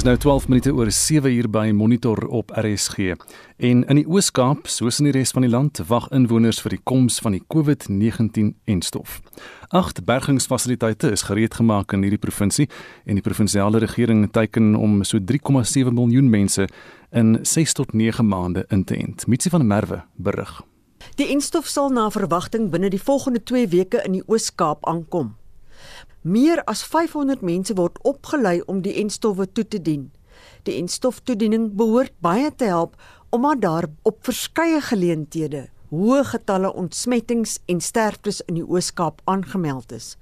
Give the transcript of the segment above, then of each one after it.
Dis nou 12 minute oor 7 uur by Monitor op RSG. En in die Oos-Kaap, soos in die res van die land, wag inwoners vir die koms van die COVID-19-enstof. Agt bergingsfasiliteite is gereed gemaak in hierdie provinsie en die provinsiale regering teiken om so 3,7 miljoen mense in 6 tot 9 maande in te ent. Mitsi van Merwe berig. Die enstof sal na verwagting binne die volgende 2 weke in die Oos-Kaap aankom. Meer as 500 mense word opgelei om die enstowwe toe te dien. Die enstoftoediening behoort baie te help omdat daar op verskeie geleenthede hoë getalle ontsmettings en sterftes in die Oos-Kaap aangemeld is.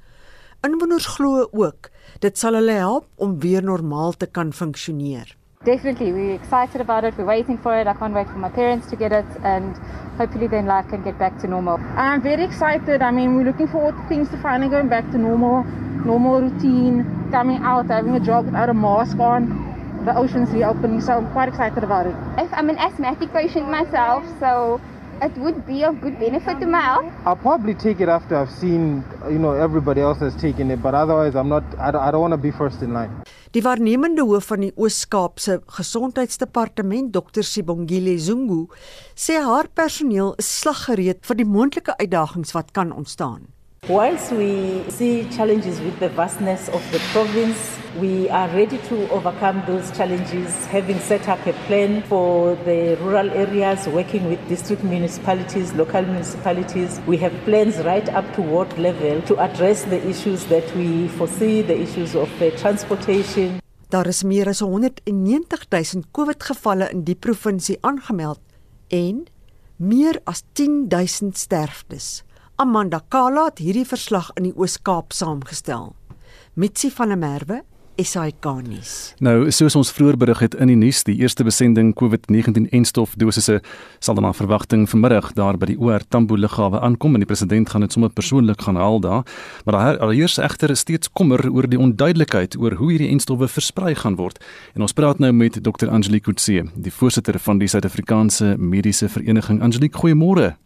Inwoners glo ook dit sal hulle help om weer normaal te kan funksioneer. Definitely, we're excited about it. We're waiting for it. I can't wait for my parents to get it, and hopefully, then life can get back to normal. I'm very excited. I mean, we're looking forward to things to finally going back to normal, normal routine, coming out, having a jog without a mask on, the oceans reopening. So I'm quite excited about it. If I'm an asthmatic patient myself, so it would be of good benefit to my health. I'll probably take it after I've seen, you know, everybody else has taken it, but otherwise, I'm not. I don't, I don't want to be first in line. Die waarnemende hoof van die Oos-Kaapse Gesondheidsdepartement, Dr Sibongile Zungu, sê haar personeel is slaggereed vir die moontlike uitdagings wat kan ontstaan. Whilst we see challenges with the vastness of the province, we are ready to overcome those challenges, having set up a plan for the rural areas, working with district municipalities, local municipalities. We have plans right up to ward level to address the issues that we foresee, the issues of uh, transportation. Daar is meer as 190 000 COVID-gevalle in die provinsie aangemeld en meer as 10 000 sterftes. Amanda Kala het hierdie verslag in die Oos-Kaap saamgestel. Mitsi van der Merwe SAK nuus. Nou, soos ons vroeër berig het in die nuus, die eerste besending COVID-19 enstof dosisse sal dan na verwagting vanmiddag daar by die OR Tambo lughawe aankom en die president gaan dit sommer persoonlik gaan haal daar. Maar daar alheers egter steeds kommer oor die onduidelikheid oor hoe hierdie enstowwe versprei gaan word. En ons praat nou met Dr. Angelique Kutse, die voorsitter van die Suid-Afrikaanse Mediese Vereniging. Angelique, goeiemôre.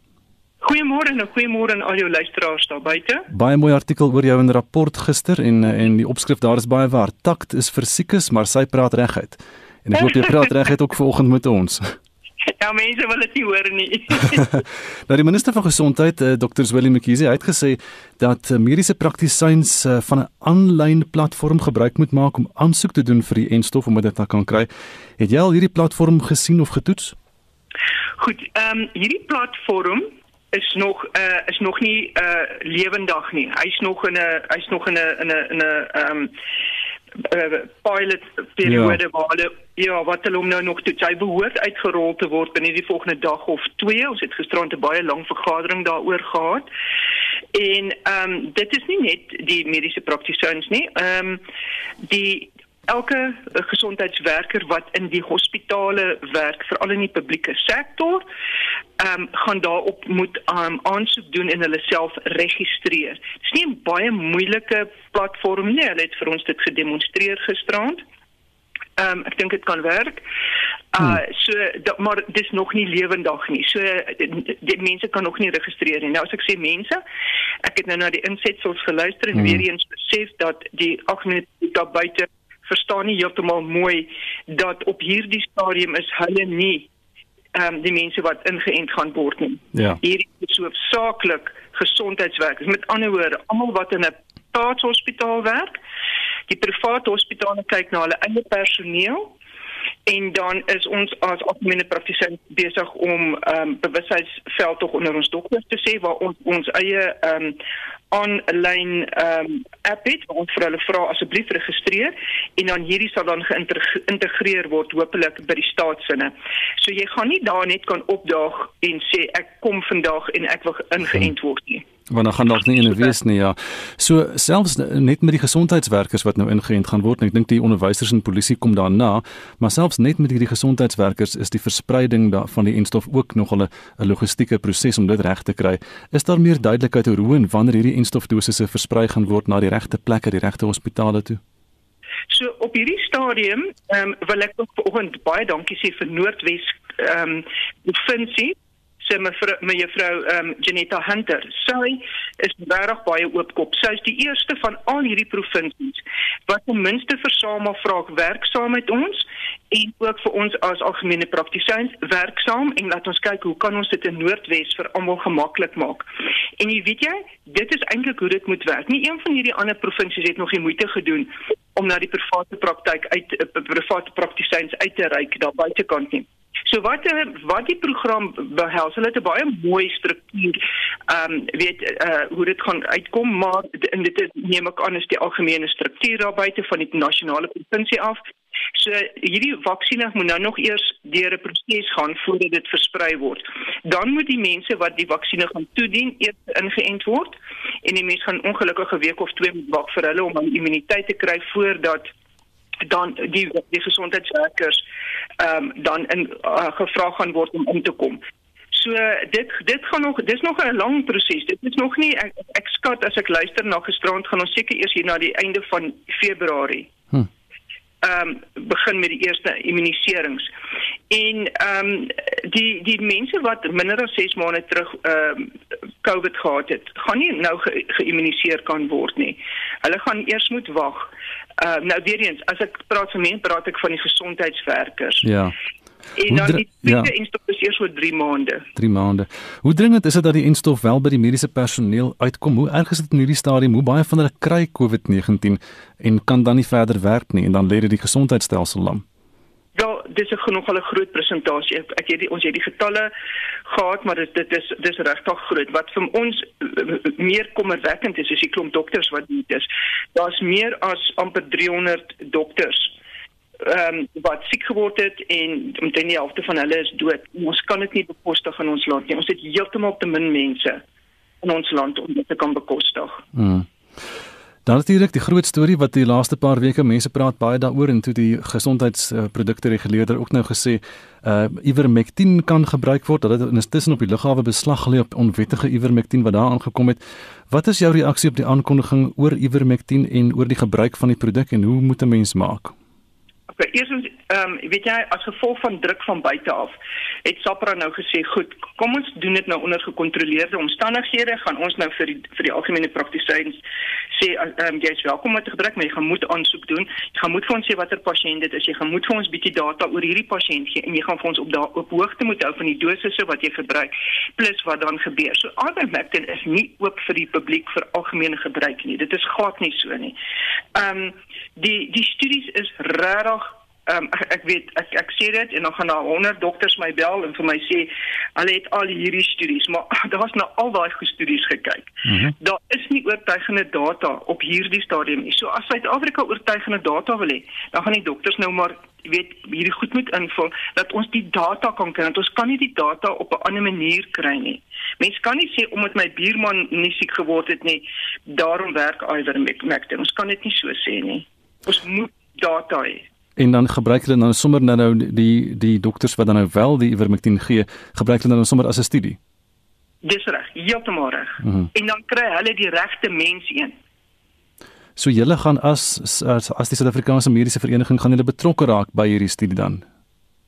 Goeiemôre en goeiemôre aan al jou luisteraars daar buite. Baie mooi artikel oor jou in rapport gister en en die opskrif daar is baie waar. Takt is vir siekes, maar sy praat reguit. En ek hoop jy praat reguit ook vanoggend met ons. Ja, mense wil dit nie hoor nie. nou die minister van gesondheid, uh, Dr. Willie McKeesie, het gesê dat uh, mediese praktisyns uh, van 'n aanlyn platform gebruik moet maak om aansoek te doen vir die enstof om dit te kan kry. Het jy al hierdie platform gesien of getoets? Goed, ehm um, hierdie platform is nog uh is nog nie uh lewendig nie. Hy's nog in 'n hy's nog in 'n in 'n in 'n ehm uh, pilot periode ja. waar hulle ja, wat hulle hom nou nog toe hy behoort uitgerol te word binne die volgende dag of twee. Ons het gisterand 'n baie lang vergadering daaroor gehad. En ehm um, dit is nie net die mediese praktisyns nie. Ehm um, die elke uh, gesondheidswerker wat in die hospitale werk, veral in die publieke sektor, ehm um, gaan daarop moet um, aansoek doen en hulle self registreer. Dit is nie 'n baie moeilike platform nie. Hulle het vir ons dit gedemonstreer gisterand. Ehm um, ek dink dit kan werk. Uh so dat, maar dis nog nie lewendig nie. So die, die mense kan nog nie registreer nie. Nou as ek sê mense, ek het nou na die insetsels geluister en hmm. weer eens besef dat die 8 minute daar buite verstaan nie heeltemal mooi dat op hierdie stadium is hulle nie ehm um, die mense wat ingeënt gaan word nie. Ja. Hierdie is so saaklik gesondheidswerkers. Met ander woorde, almal wat in 'n staatshospitaal werk, die private hospitale kyk na hulle eie personeel en dan is ons as algemene praktisyn besig om ehm um, bewustheidsveld tog onder ons dokters te sê waar ons ons eie ehm um, aanlyn ehm um, app het waar ons vir hulle vra asseblief registreer en dan hierdie sal dan geïntegreer word hopelik by die staatssinne. So jy gaan nie daar net kan opdaag en sê ek kom vandag en ek wil ingeënt word nie. Want dan gaan dalk nie in 'n wees nie ja. So selfs net met die gesondheidswerkers wat nou ingeënt gaan word, ek dink die onderwysers en polisie kom daarna, maar selfs net met hierdie gesondheidswerkers is die verspreiding daarvan die enstof ook nog 'n logistieke proses om dit reg te kry. Is daar meer duidelikheid oor hoe en wanneer hierdie enstofdosisse versprei gaan word na die regte plekke, die regte hospitale toe? So op hierdie stadium, ehm um, wil ek ook vanoggend baie dankie sê vir Noordwes ehm um, provinsie se mevrou mevrou ehm um, Janetta Hunter. Sy is regtig baie oopkop. Sy is die eerste van al hierdie provinsies wat ten minste versamel vraag werk saam met ons en ook vir ons as algemene praktisyns werksaam en laat ons kyk hoe kan ons dit in Noordwes vir almal gemaklik maak. En jy weet jy, dit is eintlik hoe dit moet werk. Nie een van hierdie ander provinsies het nog die moeite gedoen om na die private praktyk uit uh, private praktisyns uit te reik daar buitekant nie. So wat eh, wat die program behels, hulle het 'n baie mooi struktuur. Ehm um, weet uh hoe dit gaan uitkom, maar in dit neem ek aan is die algemene struktuur daar buite van die nasionale provinsie af. So hierdie vaksines moet nou nog eers deur 'n proses gaan voordat dit versprei word. Dan moet die mense wat die vaksines gaan toedien eers ingeënt word en die mense gaan ongelukkig 'n week of twee moet wag vir hulle om aan immuniteit te kry voordat dan die die gesondheidswerkers ehm um, dan in uh, gevra gaan word om om te kom. So dit dit gaan nog dis nog 'n lang proses. Dit is nog nie ek, ek skat as ek luister na gisterand gaan ons seker eers hier na die einde van Februarie. Hm. Ehm um, begin met die eerste immuniserings. En ehm um, die die mense wat minder as 6 maande terug ehm um, COVID gehad het, gaan nie nou geïmmuniseer ge kan word nie. Hulle gaan eers moet wag. Uh, nou weer eens, as ek praat van mense, praat ek van die gesondheidswerkers. Ja. En dan die tweede ja. instof is eers oor 3 maande. 3 maande. Hoe dringend is dit dat die instof wel by die mediese personeel uitkom? Hoe erg is dit in hierdie stadium? Hoe baie van hulle kry COVID-19 en kan dan nie verder werk nie en dan lê dit die gesondheidstelsel lam? Ja, dis 'n genoeg al 'n groot presentasie. Ek, ek het die ons het die getalle gehad, maar dit dit is dis regtig groot. Wat vir ons meer kommerwekkend is, is die klomp dokters wat dit is. Daar's meer as amper 300 dokters ehm um, wat siek geword het en omtrent die helfte van hulle is dood. Ons kan dit nie bekostig in ons land nie. Ons het heeltemal te min mense in ons land om dit te kan bekostig. Hmm. Dan natuurlik die groot storie wat die laaste paar weke mense praat baie daaroor en toe die gesondheidsprodukte reguleerder ook nou gesê uh ivermectin kan gebruik word dat dit intussen op die lughawe beslag gelê op onwettige ivermectin wat daar aangekom het. Wat is jou reaksie op die aankondiging oor ivermectin en oor die gebruik van die produk en hoe moet 'n mens maak? Okay, eerstens, ehm um, weet jy, as gevolg van druk van buite af, het SAPRA nou gesê, goed, kom ons doen dit nou onder gekontroleerde omstandighede, gaan ons nou vir die vir die algemene praktisyns sê ehm um, jy is welkom om te gebruik, maar jy gaan moet aansoek doen. Jy gaan moet vir ons sê watter pasiënt dit is. Jy gaan moet vir ons bietjie data oor hierdie pasiënt gee en jy gaan vir ons op daar op hoogte moet hou van die dosisse wat jy gebruik plus wat dan gebeur. So Ivermectin is nie oop vir die publiek vir algemene gebruik nie. Dit is glad nie so nie. Ehm um, die die studies is regtig Um, ek, weet ek ek sê dit en dan gaan daar 100 dokters my bel en vir my sê hulle het al hierdie studies maar daar's nou al daai gestudies gekyk. Mm -hmm. Daar is nie oortuigende data op hierdie stadium nie. So as Suid-Afrika oortuigende data wil hê, dan gaan die dokters nou maar weet hierdie goed moet invul dat ons die data kan kry. Want ons kan nie die data op 'n ander manier kry nie. Mense kan nie sê omdat my buurman nie siek geword het nie, daarom werk ivermectin. Ons kan dit nie so sê nie. Ons moet data hê. En dan gebruik hulle dan sommer nou nou die die dokters wat dan nou wel die ivermectin gee, gebruik hulle dan sommer as 'n studie. Dis reg, heeltemal reg. Mm -hmm. En dan kry hulle die regte mens een. So julle gaan as as, as die Suid-Afrikaanse Mediese Vereniging gaan hulle betrokke raak by hierdie studie dan?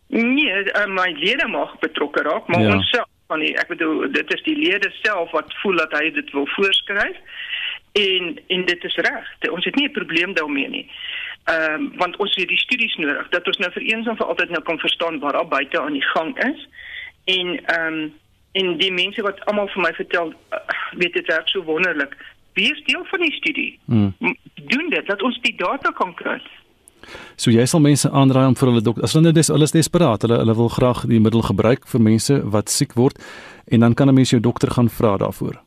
Nee, uh, my lede mag betrokke raak, maar ja. ons self van die ek bedoel dit is die lede self wat voel dat hy dit wil voorskryf. En en dit is reg. Ons het nie 'n probleem daarmee nie ehm um, want ons het die studies nodig. Dat ons nou vir eens en vir altyd nou kan verstaan wat daar buite aan die gang is. En ehm um, en die mense wat almal vir my vertel uh, weet dit werk so wonderlik. Wie is deel van die studie. Hmm. doen dit dat ons die data kan kry. So jy sal mense aanraai om vir hulle dokter as hulle dis alles desperaat. Hulle hulle wil graag die middel gebruik vir mense wat siek word. En dan kan 'n mens jou dokter gaan vra daarvoor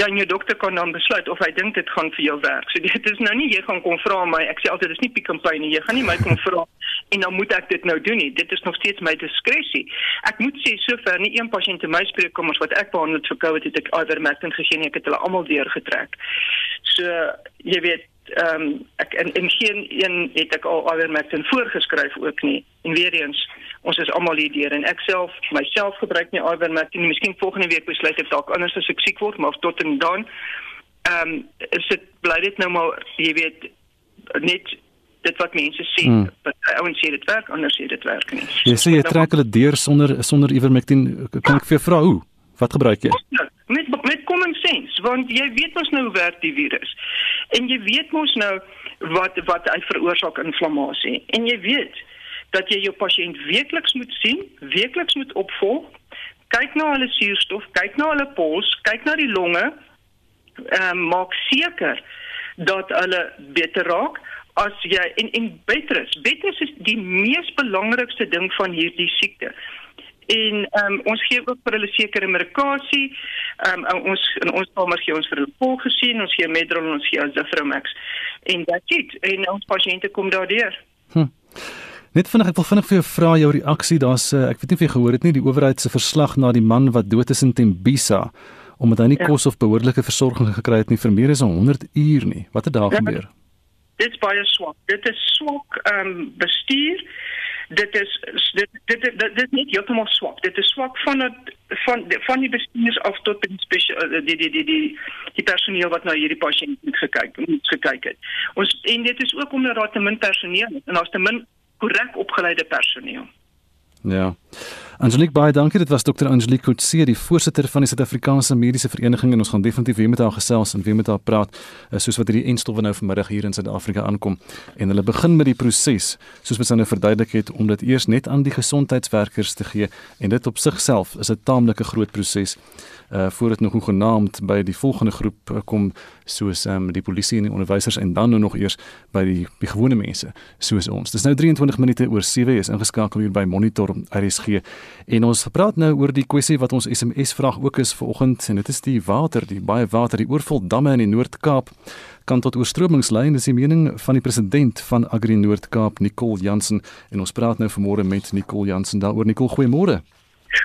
ja, en jou dokter kan dan besluit of hy dink dit gaan vir jou werk. So dit is nou nie jy gaan kom vra my, ek sê altyd dis nie pick and pay nie. Jy gaan nie my kom vra en dan moet ek dit nou doen nie. Dit is nog steeds my diskresie. Ek moet sê sover nie een pasiënt te my spreek kom as wat ek behandel vir COVID het ek ivermectin gegee. Ek het hulle almal deurgetrek. So jy weet ehm um, ek en, en geen een het ek al ivermectin voorgeskryf ook nie. En weer eens ons is almal hier deur en ek self myself gebruik nie ivermectin nie. Miskien volgende week besluit ek dalk anders as ek siek word, maar tot en dan ehm um, is dit bly dit nou maar jy weet net dit wat mense sê. Hmm. Ouens sê dit werk, anders sê dit werk nie. Jy sê jy trek hulle deur sonder sonder ivermectin. Kan ek vir jou vra hoe? Wat gebruik jy? met met common sense want jy weet mos nou hoe werk die virus en jy weet mos nou wat wat hy veroorsaak inflammasie en jy weet dat jy jou pasiënt weekliks moet sien, weekliks moet opvolg, kyk na hulle suurstof, kyk na hulle pols, kyk na die longe, ehm um, maak seker dat hulle beter raak as jy en en beter is. Beter is die mees belangrikste ding van hierdie siekte en um, ons gee ook vir hulle sekere medikasie. Um, ons in ons kamer gee ons vir hulle vol gesien, ons gee Medrol en ons gee Azithromax. En dit en ons pasiënte kom daardeur. Hm. Net vinnig ek wil vinnig vir jou vra jou reaksie. Daar's uh, ek weet nie of jy gehoor het nie die owerheid se verslag na die man wat dood is in Tembisa omdat hy nie ja. kos of behoorlike versorging gekry het nie vir meer as 100 uur nie. Wat het daar ja, gebeur? Dit is baie swak. Dit is swak ehm um, bestuur dit is dit dit dit, dit is niet heeltemal swak. Dit is swak van het van van die bestuurders af tot die spesiaal eh, die die die die die personeel wat nou hierdie pasiënt moet gekyk moet gekyk het. Ons en dit is ook omdat daar te min personeel is en daar's te min korrek opgeleide personeel. Ja. Angelique baie dankie. Dit was dokter Angelique Kutse, die voorsitter van die Suid-Afrikaanse Mediese Vereniging en ons gaan definitief weer met haar gesels en weer met haar praat eh, soos wat hierdie enstowwe nou vanmiddag hier in Suid-Afrika aankom. En hulle begin met die proses, soos wat sy nou verduidelik het om dit eers net aan die gesondheidswerkers te gee en dit op sigself is 'n taamlike groot proses uh voor dit nog genaamd by die volgende groep uh, kom soos um, die polisie en die onderwysers en dan nou nog eers by die, die gewone mense soos ons. Dis nou 23 minute oor 7 is ingeskakel hier by Monitor RSG en ons praat nou oor die kwessie wat ons SMS vraag ook is vanoggend en dit is die water, die baie water, die oorvol damme in die Noord-Kaap kan tot oorstromings lei en dis die mening van die president van Agri Noord-Kaap Nicole Jansen en ons praat nou vanmôre met Nicole Jansen daaroor Nicole goeiemôre.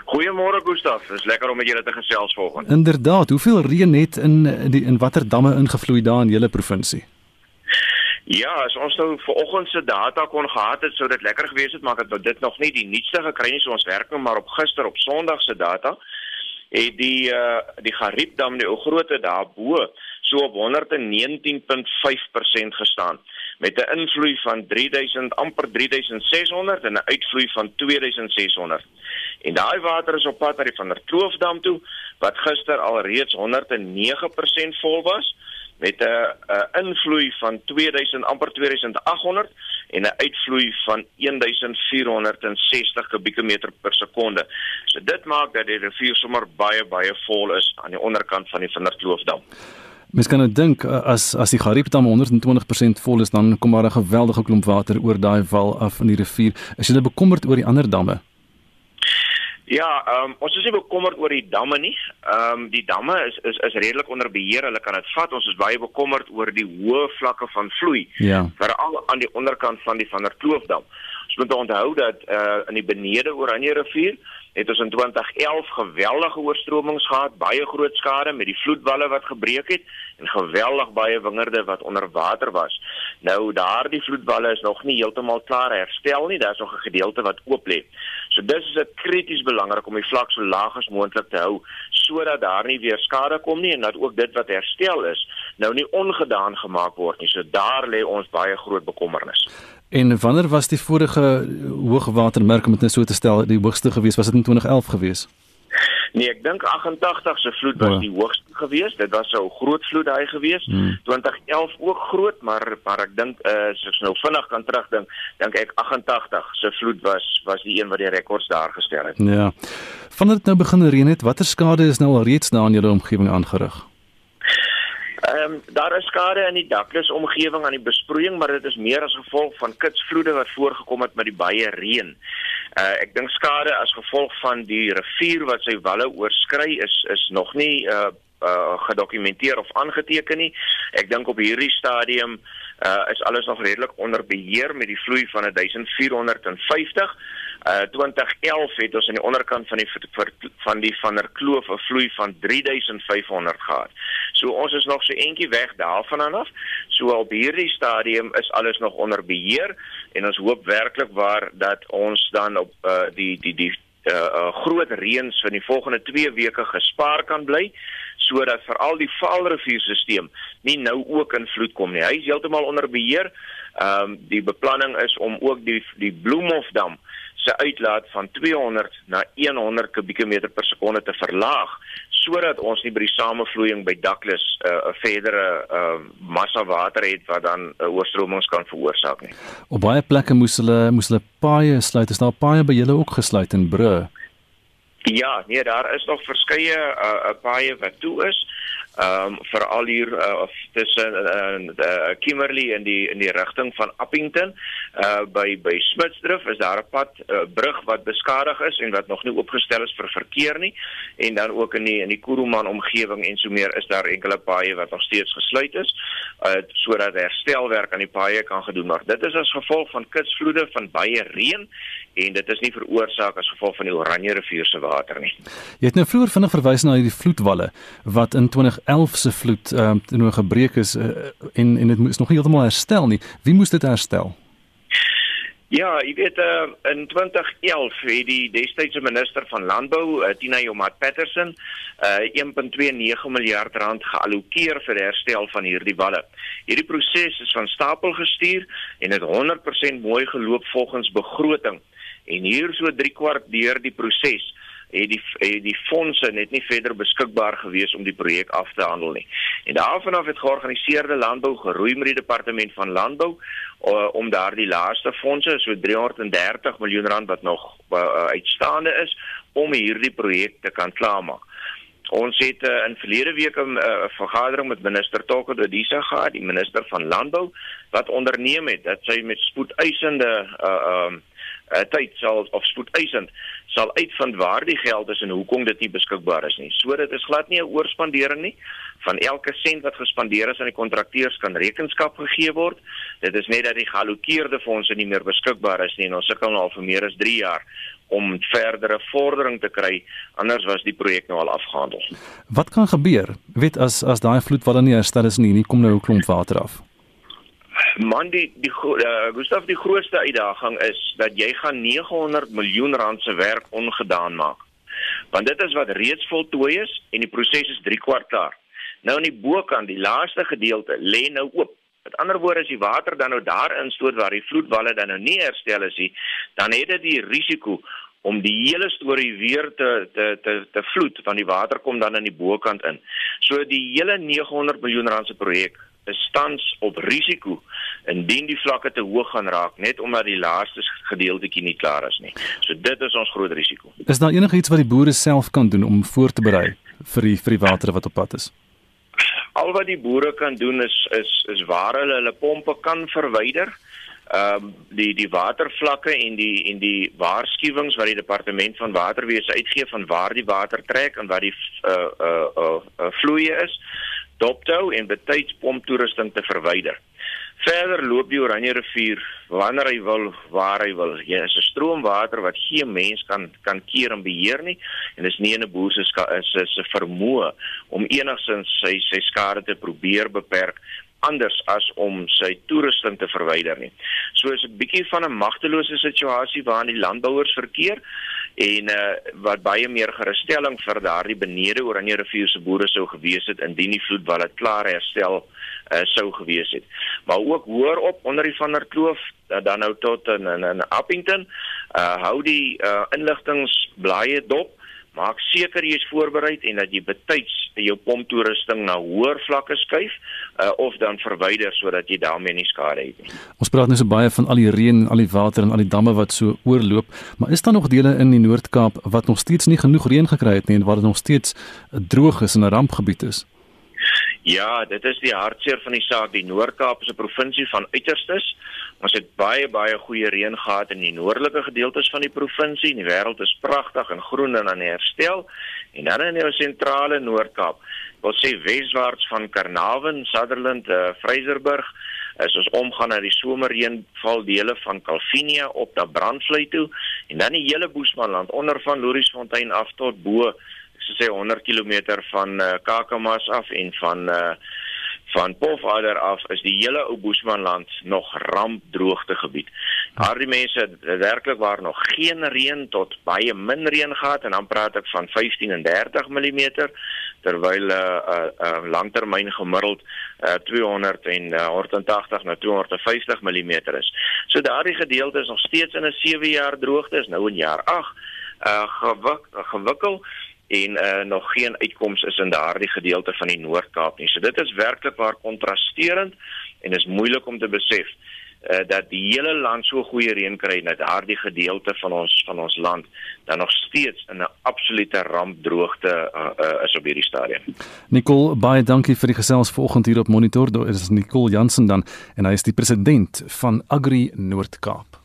Goeiemôre Gustaf, is lekker om met julle te gesels vanoggend. Inderdaad, hoeveel reën het in die in watter damme ingevloei daar in julle provinsie? Ja, as ons nou vanoggend se data kon gehad het, sou dit lekker gewees het, maar ek het dit nog nie die nuutste gekry nie, so ons werk nou maar op gister op Sondag se data. Het die uh die Gariepdam die grootte daarbo so op 119.5% gestaan met 'n invloei van 3000 amper 3600 en 'n uitvloei van 2600. En daai water is op pad na die van der Kloofdam toe wat gister al reeds 109% vol was met 'n invloei van 2000 amper 2800 en 'n uitvloei van 1460 kubieke meter per sekonde. So dit maak dat die rivier sommer baie baie vol is aan die onderkant van die van der Kloofdam. Mens kan nou dink eh, as as die Gariepdam 120% vol is dan kom daar 'n geweldige klomp water oor daai val af in die rivier. Is jy bekommerd oor die ander damme? Ja, ehm um, ons is nie bekommerd oor die damme nie. Ehm um, die damme is is is redelik onder beheer. Hulle kan dit vat. Ons is baie bekommerd oor die hoë vlakke van vloei. Ja. Veral aan die onderkant van die Van der Kloofdam. Ons moet onthou dat eh uh, in die benede Oranje rivier het ons in 2011 geweldige oorstromings gehad, baie groot skade met die vloedwalle wat gebreek het en geweldig baie wingerde wat onder water was. Nou daardie vloedwalle is nog nie heeltemal klaar herstel nie, daar's nog 'n gedeelte wat oop lê. So dis is dit krities belangrik om die vlak so laag as moontlik te hou sodat daar nie weer skade kom nie en dat ook dit wat herstel is nou nie ongedaan gemaak word nie. So daar lê ons baie groot bekommernis. En wanneer was die vorige hoogwatermerk om dit net so te stel die hoogste gewees was dit in 2011 gewees? Nee, ek dink 88 se vloed was ja. die hoogste gewees. Dit was 'n groot vloed daai gewees. Hmm. 2011 ook groot, maar maar ek dink uh, as ek nou vinnig kan terugdink, dink ek 88 se vloed was was die een wat die rekords daar gestel het. Ja. Vandat dit nou begin reën het, watter skade is nou al reeds daar in julle omgewing aangerig? Ehm um, daar is skade in die daklus omgewing aan die besproeiing, maar dit is meer as gevolg van kitsvloede wat voorgekom het met die baie reën. Uh ek dink skade as gevolg van die rivier wat sy walle oorskry is is nog nie uh uh gedokumenteer of aangeteken nie. Ek dink op hierdie stadium uh is alles nog redelik onder beheer met die vloei van 1450 Uh 2011 het ons aan die onderkant van die van die van der Kloof 'n vloei van 3500 gehad. So ons is nog so eentjie weg daarvan af. So op hierdie stadium is alles nog onder beheer en ons hoop werklik waar dat ons dan op uh die die die uh, uh groot reëns van die volgende 2 weke gespaar kan bly sodat veral die Vaalrivierstelsel nie nou ook in vloed kom nie. Hy is heeltemal onder beheer. Ehm um, die beplanning is om ook die die Bloemhofdam se uitlaat van 200 na 100 kubieke meter per sekonde te verlaag sodat ons nie by die samevloeiing by Douglas 'n uh, verdere uh, massa water het wat dan uh, oorstromings kan veroorsaak nie. Op baie plekke moes hulle moes hulle paaie sluit. Is daar paaie by julle ook gesluit in Brûe? Ja, nee, daar is nog verskeie uh, paaie wat toe is. Ehm um, veral hier uh, tussen uh, uh, Kimberley in die in die rigting van Appington uh by by Smitsdrift is daar 'n pad uh, brug wat beskadig is en wat nog nie oopgestel is vir verkeer nie en dan ook in die in die Kuruman omgewing en so meer is daar enkele paaie wat nog steeds gesluit is uh sodat herstelwerk aan die paaie kan gedoen word. Dit is as gevolg van kitsvloede van baie reën en dit is nie veroorsaak as gevolg van die Oranje rivier se water nie. Jy het nou vroeër vinnig verwys na hierdie vloedwalle wat in 2011 se vloed ehm uh, nou gebreek is uh, en en dit is nog nie heeltemal herstel nie. Wie moes dit herstel? Ja, jy weet uh, in 2011 het die destydse minister van landbou, uh, Tina Joemat Patterson, uh, 1.29 miljard rand geallokeer vir herstel van hierdie walle. Hierdie proses is van stapel gestuur en het 100% mooi geloop volgens begroting. En hier so 3 kwart deur die proses het die het die fondse net nie verder beskikbaar gewees om die projek af te handel nie. En daarvan af het georganiseerde landbou geroei met die departement van landbou uh, om daardie laaste fondse so 330 miljoen rand wat nog uh, uitstaande is om hierdie projek te kan klaarmaak. Ons het uh, in verlede week 'n uh, vergadering met minister Toko Dodisa gehad, die minister van landbou wat onderneem het dat sy met spoedeisende uh uh, tyd sal of spoedeisend sal uitvind waar die geld is en hoekom dit nie beskikbaar is nie. So dit is glad nie 'n oorspandering nie. Van elke sent wat gespandeer is aan die kontrakteurs kan rekenskap gegee word. Dit is net dat die geallokeerde fondse nie meer beskikbaar is nie en ons sukkel nou al vir meer as 3 jaar om verdere vordering te kry anders was die projek nou al afgehandel. Wat kan gebeur? Weet as as daai vloedwalle nie herstel is nie, nie kom nou 'n klomp water af. Man die die uh, Gustav die grootste uitdaging is dat jy gaan 900 miljoen rand se werk ongedaan maak. Want dit is wat reeds voltooi is en die proses is 3 kwart klaar. Nou aan die bokant, die laaste gedeelte lê nou oop. Met ander woorde as die water dan nou daarin stoot waar die vloedwalle dan nou nie herstel is nie, dan het dit die risiko om die hele storie weer te te te te vloed want die water kom dan aan die bokant in. So die hele 900 miljoen rand se projek is tans op risiko indien die vlakke te hoog gaan raak net omdat die laaste gedeeltjie nie klaar is nie. So dit is ons groot risiko. Is daar enigiets wat die boere self kan doen om voor te berei vir die vir die water wat op pad is? Al wat die boere kan doen is is is waar hulle hulle pompe kan verwyder. Ehm um, die die watervlakke en die en die waarskuwings wat die departement van waterwese uitgee van waar die water trek en wat die uh uh uh, uh vloeie is dophou en betyds pomptoerusting te verwyder. Verder loop die Oranje rivier wanneer hy wil, waar hy wil. Jy is 'n stroomwater wat geen mens kan kan keer en beheer nie en dis nie 'n boer se is se vermoë om enigsins sy sy skade te probeer beperk anders as om sy toerusting te verwyder nie. So is 'n bietjie van 'n magtelose situasie waarin die landbouers verkeer en uh, wat baie meer gerusstelling vir daardie benede Oranje rivier se boere sou gewees het indien die vloedwalle klaar herstel uh, sou gewees het. Maar ook hoor op onder die van der Kloof uh, dan nou tot in in, in Appington uh, hou die uh, inligtingblaaie dop Maak seker jy is voorberei en dat jy betyds jou pomptoerusting na hoër vlakke skuif uh, of dan verwyder sodat jy daarmee nie skade het nie. Ons praat nou so baie van al die reën, al die water en al die damme wat so oorloop, maar is daar nog dele in die Noord-Kaap wat nog steeds nie genoeg reën gekry het nie en waar dit nog steeds droog is en 'n rampgebied is? Ja, dit is die hartseer van die saak. Die Noord-Kaap is 'n provinsie van uiterstes. Ons het baie baie goeie reën gehad in die noordelike gedeeltes van die provinsie. Die wêreld is pragtig en groen en aan herstel. En dan in die sentrale Noord-Kaap, wil sê weswaarts van Carnarvon, Sutherland, uh, Fraserburg, is ons omgaan na die somerreënval dele van Calvinia op na Brandvlei toe en dan die hele Boesmanland onder van Louriesfontein af tot bo so sê 100 km van uh, Kakamas af en van uh, van Pofadder af is die hele ou Boesmanland nog rampdroogte gebied. Daardie mense werklik waar nog geen reën tot baie min reën gehad en dan praat ek van 15 en 30 mm terwyl 'n uh, uh, uh, langtermyn gemiddeld uh, 200 en uh, 180 na 250 mm is. So daardie gedeelte is nog steeds in 'n 7 jaar droogte is nou in jaar 8 uh gewik, gewikkel en uh, nog geen uitkoms is in daardie gedeelte van die Noord-Kaap nie. So dit is werklik waar kontrasterend en is moeilik om te besef uh, dat die hele land so goeie reën kry net daardie gedeelte van ons van ons land dan nog steeds in 'n absolute rampdroogte uh, uh, is op hierdie stadium. Nicole, baie dankie vir die gesels vanoggend hier op Monitor. Dit is Nicole Jansen dan en hy is die president van Agri Noord-Kaap.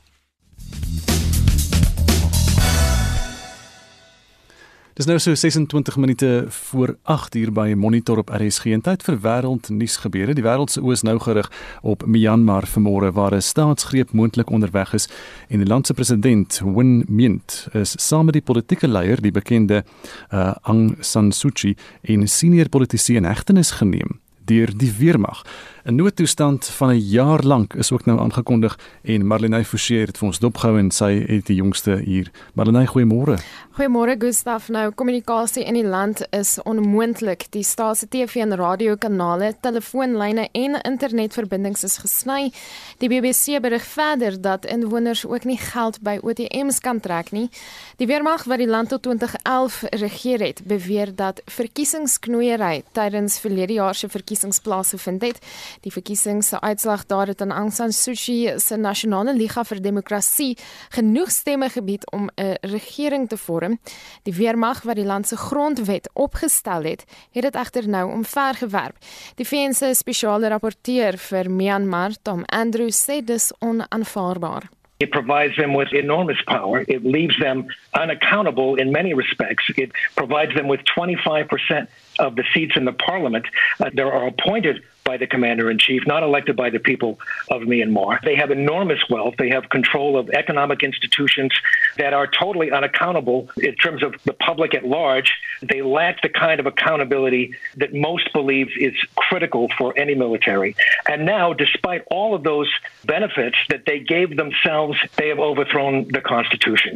Dis nou so 26 minute voor 8 uur by Monitor op RSG en tyd vir wêreldnuus gebeure. Die wêreld se oë is nou gerig op Myanmar vanmôre waar 'n staatsgreep moontlik onderweg is en die land se president Win Myint is saam met die politieke leier, die bekende uh, Aung San Suu Kyi, in senior politisie in hegtenis geneem deur die weermag. 'n Noodtoestand van 'n jaar lank is ook nou aangekondig en Marlenae Forsie het vir ons dopgehou en sy het die jongste hier. Marlenae, goeiemôre. Goeiemôre Gustaf. Nou kommunikasie in die land is onmoontlik. Die staat se TV en radiokanale, telefoonlyne en internetverbindings is gesny. Die BBC berig verder dat inwoners ook nie geld by ATMs kan trek nie. Die weermag wat die land tot 2011 regeer het, beweer dat verkiesingsknoeiery tydens verlede jaar se verkiesings plaasgevind het. Die verkiesings se uitslag daar het aan Aung San Suu Kyi se Nasionale Liga vir Demokrasie genoeg stemme gebied om 'n regering te vorm. Die weermag wat die land se grondwet opgestel het, het dit egter nou omvergewerp. Die VN se spesiale rapporteur vir Myanmar, Tom Andrews, sê dis onaanvaarbaar. It provides them with enormous power. It leaves them unaccountable in many respects. It provides them with 25% of the seats in the parliament uh, that are appointed by the commander in chief, not elected by the people of Myanmar. They have enormous wealth. They have control of economic institutions that are totally unaccountable in terms of the public at large. They lack the kind of accountability that most believe is critical for any military. And now, despite all of those benefits that they gave themselves, they have overthrown the Constitution.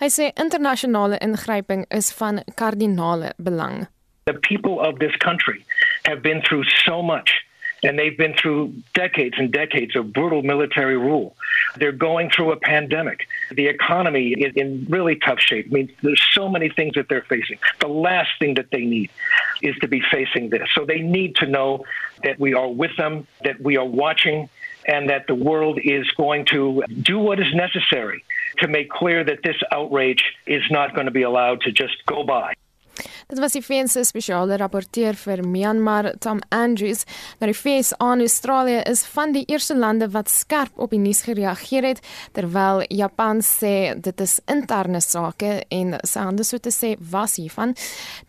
Hy sê internasionale ingryping is van kardinale belang. The people of this country have been through so much. And they've been through decades and decades of brutal military rule. They're going through a pandemic. The economy is in really tough shape. I mean, there's so many things that they're facing. The last thing that they need is to be facing this. So they need to know that we are with them, that we are watching, and that the world is going to do what is necessary to make clear that this outrage is not going to be allowed to just go by. Dit was die VN se spesiale rapporteur vir Myanmar, Tom Andrews. Nou die VS aan Australië is van die eerste lande wat skerp op die nuus gereageer het, terwyl Japan sê dit is interne sake en sy hande so te sê was hiervan.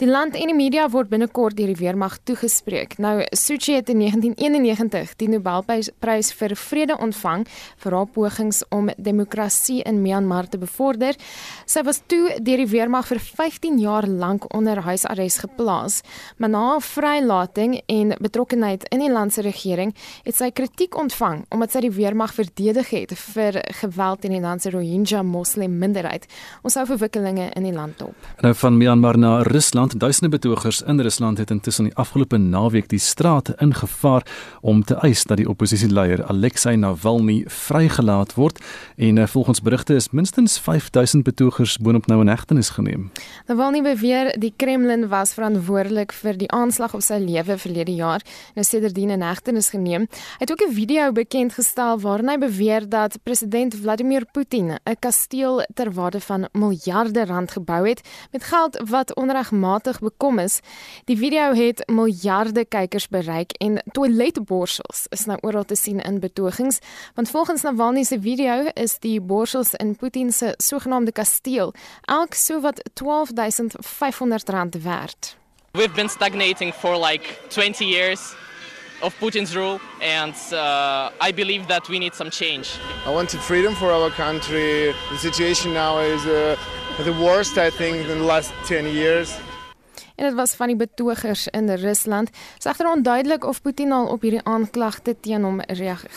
Die land en die media word binnekort deur die weermag toegespreek. Nou Suu Kyi het in 1991 die Nobelprys vir vrede ontvang vir haar pogings om demokrasie in Myanmar te bevorder. Sy was toe deur die weermag vir 15 jaar lank onder huisarrest geplaas, maar na vrylating en betrokkeheid in die land se regering het sy kritiek ontvang omdat sy die weermag verdedig het vir geweld in die land se Rohingya moslim minderheid. Ons hou verwikkelinge in die land op. Nou van Myanmar na Rusland, duisende betogers in Rusland het intussen die afgelope naweek die strate ingevaar om te eis dat die oppositieleier Alexei Navalny vrygelaat word en eh, volgens berigte is minstens 5000 betogers boonop nou in hegtenis geneem. Navalny beweer die Kremlin was verantwoordelik vir die aanslag op sy lewe verlede jaar en is sedertdien in hegtenis geneem. Hy het ook 'n video bekend gestel waarin hy beweer dat president Vladimir Putin 'n kasteel ter waarde van miljarde rand gebou het met geld wat onregmatig bekom is. Die video het miljarde kykers bereik en toiletborsels is nou oral te sien in betogings, want volgens Navalny se video is die borsels in Putin se sogenaamde kasteel elk sowat 12500 rand werd. We've been stagnating for like 20 years of Putin's rule, and uh, I believe that we need some change. I wanted freedom for our country. The situation now is uh, the worst, I think, in the last 10 years. En dit was van die betogers in Rusland. Dit is egter onduidelik of Putin al op hierdie aanklagte teen hom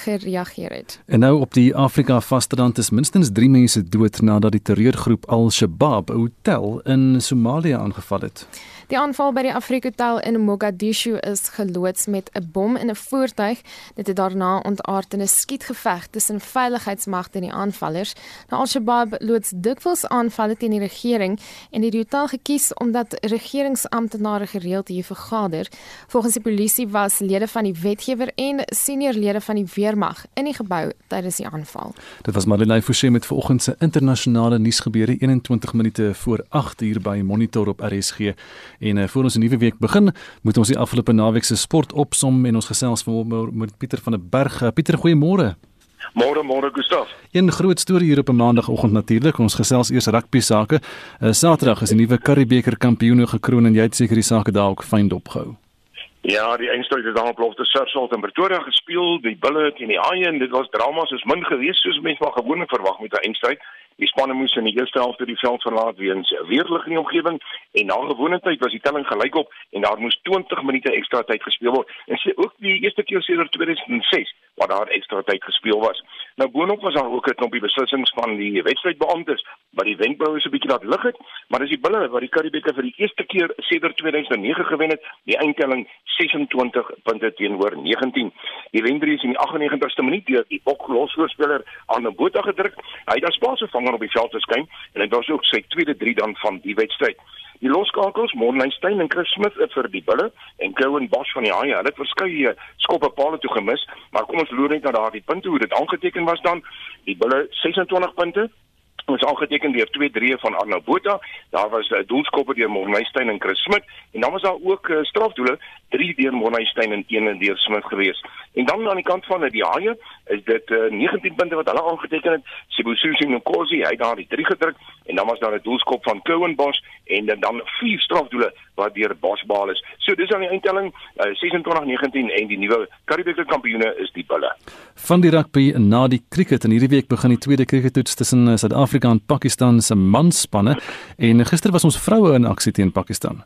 gereageer het. En nou op die Afrika vasteland is minstens 3 mense dood nadat die terreurgroep Al-Shabaab 'n hotel in Somalië aangeval het. Die aanval by die Afrika Hotel in Mogadishu is geloods met 'n bom in 'n voertuig. Dit het daarna ontaard in 'n skietgeveg tussen veiligheidsmagte en die aanvallers. Nou Al-Shabaab loods dikwels aanvalle teen die regering en die hotel gekies omdat regeringsamptenare gereeld hier vergader. Volgens die polisie was lede van die wetgewer en senior lede van die weermag in die gebou tydens die aanval. Dit was Madeleine Forsie met vanoggend se internasionale nuusgebeure 21 minute voor 8 uur by Monitor op RSG. En uh, voor ons 'n nuwe week begin, moet ons die afgelope naweek se sport opsom en ons gesels met Pieter van der Berg. Uh, Pieter, goeiemôre. Môre, môre Gustaf. Een groot storie hier op 'n maandagooggend natuurlik. Ons gesels eers rugby sake. Uh, Saterdag is die nuwe Curriebeeker kampioene gekroon en jy het seker die sake daar ook fyn dopgehou. Ja, die eindstryd het dan op Lofte Sirsalt in Pretoria gespeel. Die bulle teen die haie en dit was drama soos min gewees soos mense maar gewoonlik verwag met 'n eindstryd. Die spanne moes in die eerste helfte die veld verlaat weens weerlig in die omgewing en na gewone tyd was die telling gelykop en daar moes 20 minute ekstra tyd gespeel word. En sê ook die eerste keer sedert 2006 wat daar ekstra tyd gespeel was. Nou boonop was daar ook 'n knoppie beslissings van die wedstrydbeamptes wat die wenkbroue so 'n bietjie laat lig het, maar dis die bulle wat die Curriebeeker vir die eerste keer sedert 2009 gewen het, die eindtelling 26 punte teenoor 19. Die wendrie is in die 98ste minuut deur die Bok losvoorspeler aan 'n boot gedruk. Hy het as spasie vanger op die veld verskyn en dit was ook sy tweede 3 dan van die wedstryd. Die loskakels, Mornleinstein en Chris Smith vir die bulle en Cowan Bosch van die Haie. Hulle het verskeie skoppe paal toe gemis, maar kom ons loer net na daardie punte hoe dit aangeteken was dan. Die bulle 26 punte, ons aangeteken deur 2 3 van Arno Botha. Daar was uh, doelskoppe deur Morneystein en Chris Smit en dan was daar ook uh, strafdoele 3 deur Morneystein en 1 deur Smit geweest. En dan aan die kant van die Haie is dit uh, 19 punte wat hulle aangeteken het. Sibususi Nkosi, hy het daar die 3 gedruk en dan was daar 'n doelskop van Cowan Bosch en dan vier strafdoele wat deur Bosch behaal is. So dis aan die eindtelling uh, 26-19 en die nuwe Karibeker kampioene is die Bulle. Van die rugby na die cricket en hierdie week begin die tweede crickettoets tussen Suid-Afrika Suid-Afrika en Pakistan se manspanne en gister was ons vroue in aksie teen Pakistan.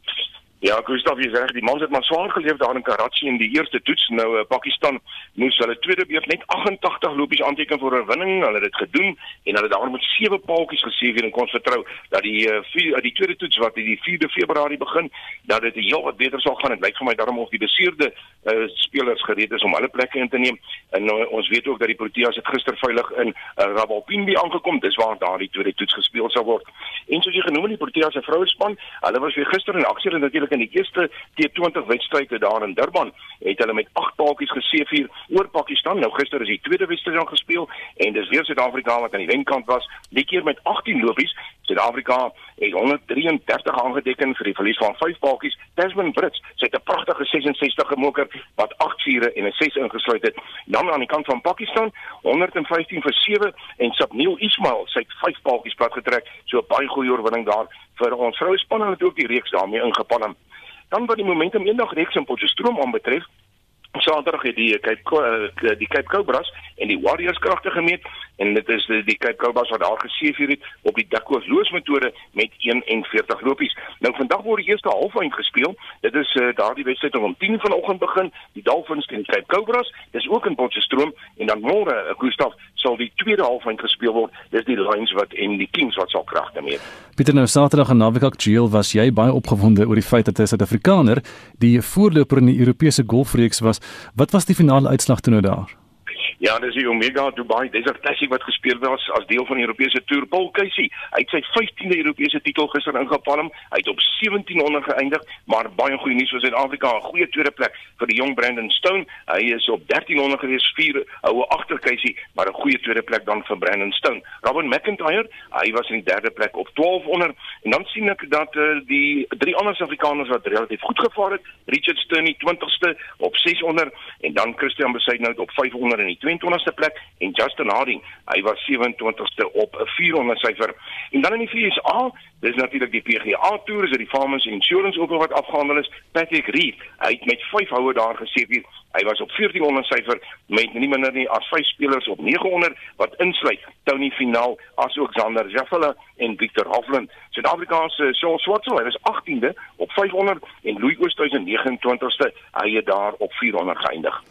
Ja, Gustav, jy sê die mans het maar swaar geleef daar in Karachi in die eerste toets. Nou uh, Pakistan moes hulle tweede beurt net 88 lopies aanteken vir 'n wenning. Hulle het dit gedoen en hulle daar met sewe paaltjies geseëvier en kon vertrou dat die uh, die tweede toets wat die 4de Februarie begin, dat dit heel wat beter sal gaan. Dit lyk vir my daarom of die beseerde uh, spelers gereed is om hulle plekke in te neem. En uh, ons weet ook dat die Proteas het gister veilig in uh, Rawalpindi aangekom. Dis waar daar die tweede toets gespeel sal word. En soos jy genoem het, die Proteas se vroue span, hulle was weer gister in aksie en natuurlik in die eerste T20 wedstryde daar in Durban het hulle met 8 paaltjies geseëvier oor Pakistan. Nou gister is die tweede wedstryd al gespeel en dis weer Suid-Afrika wat aan die wenkant was, die keer met 18 lopies. Suid-Afrika het 133 aangeteken vir die verlies van 5 paaltjies. Desmond Brits het 'n pragtige 66 gemoker wat 8 vure en 'n 6 ingesluit het. Dan aan die kant van Pakistan 115 vir 7 en Sabneel Ismail het 5 paaltjies plat getrek. So baie goeie oorwinning daar vir ons vroue span en het ook die reeks daarmee ingepan. Dan wat die momentum eendag reeks in Potchefstroom aanbetref, Saterdag het die Cape eh, die Cape Cobras en die Warriors kragte gemeet en dit is die, die Cape Cobras wat daar geseëvier het op die Dakos loosmetode met 41 lopies. Nou vandag word die eerste halfeind gespeel. Dit is uh, daardie wedstryd om 10 vanoggend begin, die Dolphins teen Cape Cobras. Dis ook in Potchefstroom en dan môre, uh, Gustaf, sal die tweede halfeind gespeel word. Dis die Lions wat en die Kings wat sal kragte meet. Pieter nou Saterdag in Navikak Jail was jy baie opgewonde oor die feit dat 'n Suid-Afrikaner die voorloper in die Europese golfreeks was. Wat was die finale uitslag toe nou daar? Ja, dis die Omega Dubai Desert Classic wat gespeel was as deel van die Europese Tour. Paul Casey, hy het sy 15de Europese titel gister ingepalm. Hy het op 1700 geëindig, maar baie goeie nuus vir Suid-Afrika, 'n goeie tweede plek vir die jong Brandon Stone. Hy is op 1300 gewees, 4 houe agter Casey, maar 'n goeie tweede plek dan vir Brandon Stone. Robin McIntyre, hy was in die derde plek op 1200 en dan sien ek dat uh, die drie ander Suid-Afrikaners wat relatief goed gevaar het, Richard Sturney 20ste op 600 en dan Christian Besaidnout op 500 in die 22ste plek en Justin Harding, hy was 27ste op 'n 400 syfer. En dan in die VSA, dis natuurlik die PGA Tour, is dit die Farmers Insurance Open wat afgehandel is. Patrick Reed, hy het met 5 houe daar geseëvier. Hy was op 1400 syfer met nie minder nie as 5 spelers op 900 wat insluit Tony Finaal, asook Xander Jaffela en Victor Hovland. Suid-Afrika se Shaun Swartsel, hy was 18de op tot 500 en Louis Oosthuizen 29ste, hy het daar op 400 geëindig.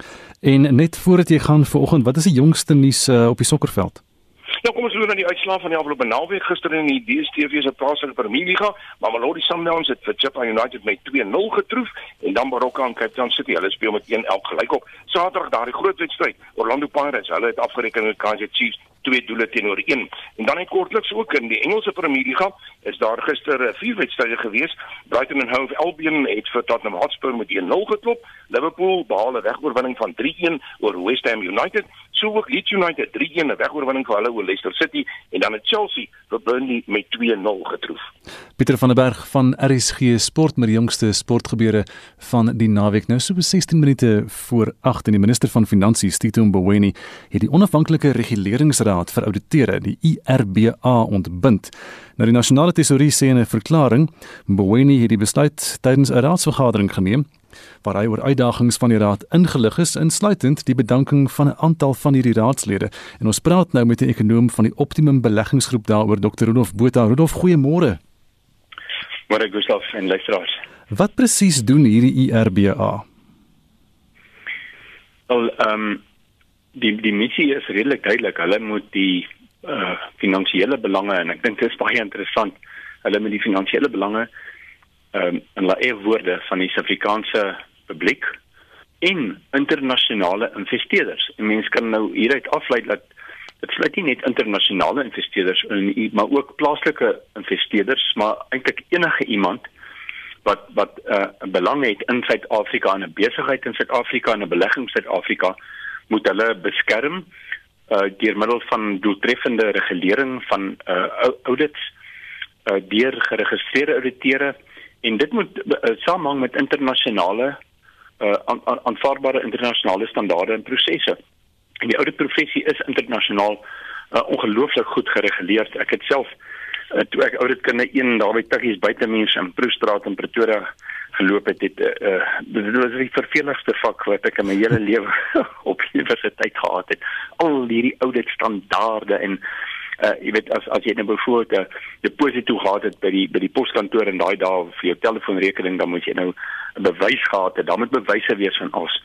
En net voordat jy gaan vanoggend, wat is die jongste nuus uh, op die sokkerveld? Nou kom ons loop na die uitslae van die afgelope naweek gister in die DStv se plaaslike Premierliga, maar Mamelodi Sundowns het vir Chippa United met 2-0 getroof en dan Baroka en Cape Town City, hulle speel met 1-1 gelyk op. Saterdag daardie groot wedstryd, Orlando Pirates, hulle het afgereken met Kaizer Chiefs twee doele teenoor een. En dan net kortliks ook in die Engelse Premierliga is daar gister eh, vier wedstryde gewees. Brighton and Hove Albion het vir Tottenham Hotspur met 1-0 geklop. Liverpool behaal 'n wegoorwinning van 3-1 oor West Ham United. So ook Leeds United 3-1 'n wegoorwinning vir hulle oor Leicester City en dan het Chelsea vir Burnley met 2-0 getroof. Pieter van der Berg van RSG Sport met die jongste sportgebeure van die naweek. Nou so 16 minute voor 8 en die minister van Finansies, Tito Mboweni, het die onafhanklike reguleringsraad vir ouditeure, die IRBA, ontbind. Nou die nasionale tesourier sê in 'n verklaring, Mboweni het die besluit tydens 'n raadsvergadering geneem waar hy oor uitdagings van die raad ingelig is insluitend die bedanking van 'n aantal van hierdie raadslede. En ons praat nou met 'n ekonom van die Optimum Beleggingsgroep daaroor Dr. Rudolf Botha. Rudolf goeiemôre. Môre Gustav en luisteraars. Wat presies doen hierdie IRBA Wel ehm um, die die missie is redelik duidelik. Hulle moet die uh finansiële belange en ek dink dit is baie interessant hulle met die finansiële belange ehm um, in lae woorde van die Suid-Afrikaanse publiek en internasionale investeerders. En mense kan nou hieruit aflei dat dit sluit nie net internasionale investeerders in maar ook plaaslike investeerders, maar eintlik enige iemand wat wat eh, 'n uh, belang het in Suid-Afrika en 'n besigheid in Suid-Afrika en 'n belegging in Suid-Afrika moet hulle beskerm uh deur middel van doeltreffende regulering van uh audits uh deur geregistreerde ouditeure en dit moet uh, samehang met internasionale uh, aanvaarbare internasionale standaarde en prosesse. En die oude professie is internasionaal uh, ongelooflik goed gereguleer. Ek het self uh, toe ek oude kinde een daar by Tiggies buite mense in Proestraat in Pretoria geloop het, het uh, dit was die verveligste vak wat ek in my hele lewe op universiteit gehad het. Al hierdie oude standaarde en uh jy weet as as jy nou byvoorbeeld 'n deposito gehad het by die by die poskantoor en daai dae vir jou telefoonrekening dan moet jy nou 'n bewys gehad het. Dan moet bewyse wees van alles.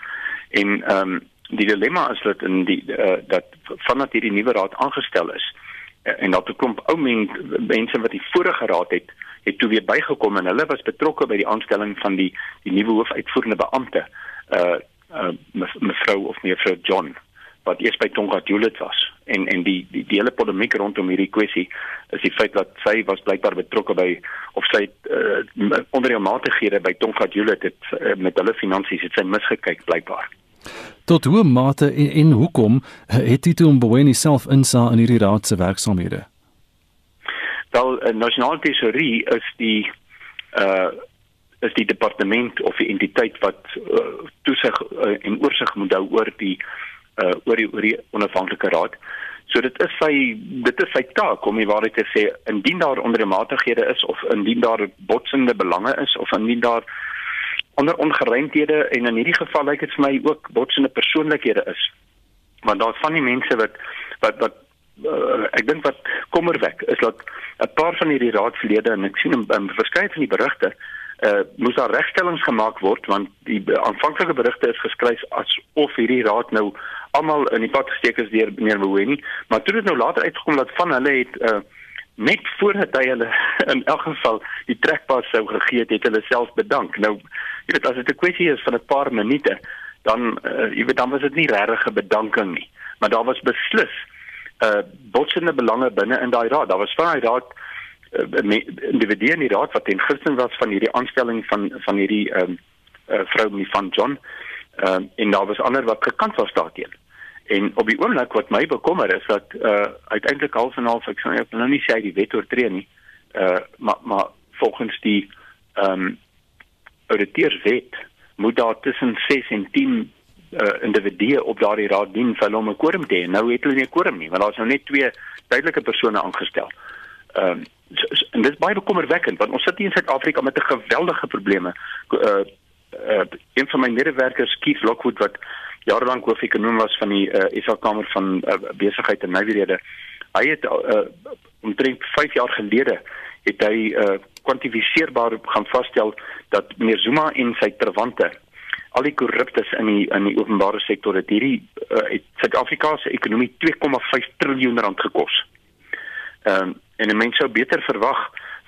En ehm um, die dilemma is dat in die uh, dat vandat hierdie nuwe raad aangestel is uh, en dat 'n klomp ou men, mense wat die vorige raad het het toe weer bygekom en hulle was betrokke by die aanstelling van die die nuwe hoofuitvoerende beampte uh uh mevrou of mevrou John wat eers by Tonga Juliet was en en die die, die hele polemiek rondom hierdie kwessie is die feit dat sy was blykbaar betrokke by of sy uh, onder die matighede by Tonga Juliet het uh, met hulle finansies het sy misgekyk blykbaar. Tot hoe mate en, en hoekom het dit om Boweni self insa in hierdie raad se werksamehede? Wel, uh, nasionale tesourie is die uh is die departement of die entiteit wat uh, toesig uh, en oorsig moet hou oor die uh oor die oor die onafhanklike raad. So dit is sy dit is sy taak om die waarheid te sê indien daar ondermatighede is of indien daar botsende belange is of indien daar onder ongeruimthede en in hierdie geval lyk dit vir my ook botsende persoonlikhede is. Want daar's van die mense wat wat wat uh, ek dink wat kommerwek is dat 'n paar van hierdie raadslede en ek sien in, in verskeie van die berigte uh moes daar regstellings gemaak word want die aanvanklike berigte is geskryf asof hierdie raad nou almal in die pad gesteek is deur meneer Mboweni, maar toe dit nou later uitgekom dat van hulle het uh net voordat hy hulle in elk geval die trekpas sou gegee het, het hulle self bedank. Nou, jy weet as dit 'n kwessie is van 'n paar minute, dan uh, jy weet dan was dit nie regtig 'n bedanking nie, maar daar was beslis uh botsende belange binne in daai raad. Daar was van daai raad uh, individue in die raad wat ten gunste was van hierdie aanstelling van van hierdie ehm um, uh, vrou van John. Ehm um, en daar was ander wat gekant was daarteenoor. En op die oomblik wat my bekommer is dat uh uiteindelik half en half ek sou nou nie sê die wet oortree nie. Uh maar maar volgens die ehm um, auditeurswet moet daar tussen 6 en 10 uh individue op daardie raad dien vir hom 'n quorum te hê. Nou het hulle nie 'n quorum nie, want daar's nou net twee tydelike persone aangestel. Ehm um, so, so, en dit is baie bekommerwekkend want ons sit hier in Suid-Afrika met 'n geweldige probleme. Uh uh een van my medewerkers Keith Lockwood wat jarelank hoofekonoom was van die uh, SA Kamer van uh, Besigheid en Nywerhede. Hy het uh, omtrent 5 jaar gelede het hy uh, kwantifiseerbaar gaan vasstel dat meneer Zuma en sy terwante al die korruptes in die in die openbare sektor het hierdie uh, Suid-Afrika se ekonomie 2,5 trilljoen rand gekos. Ehm um, en 'n mens sou beter verwag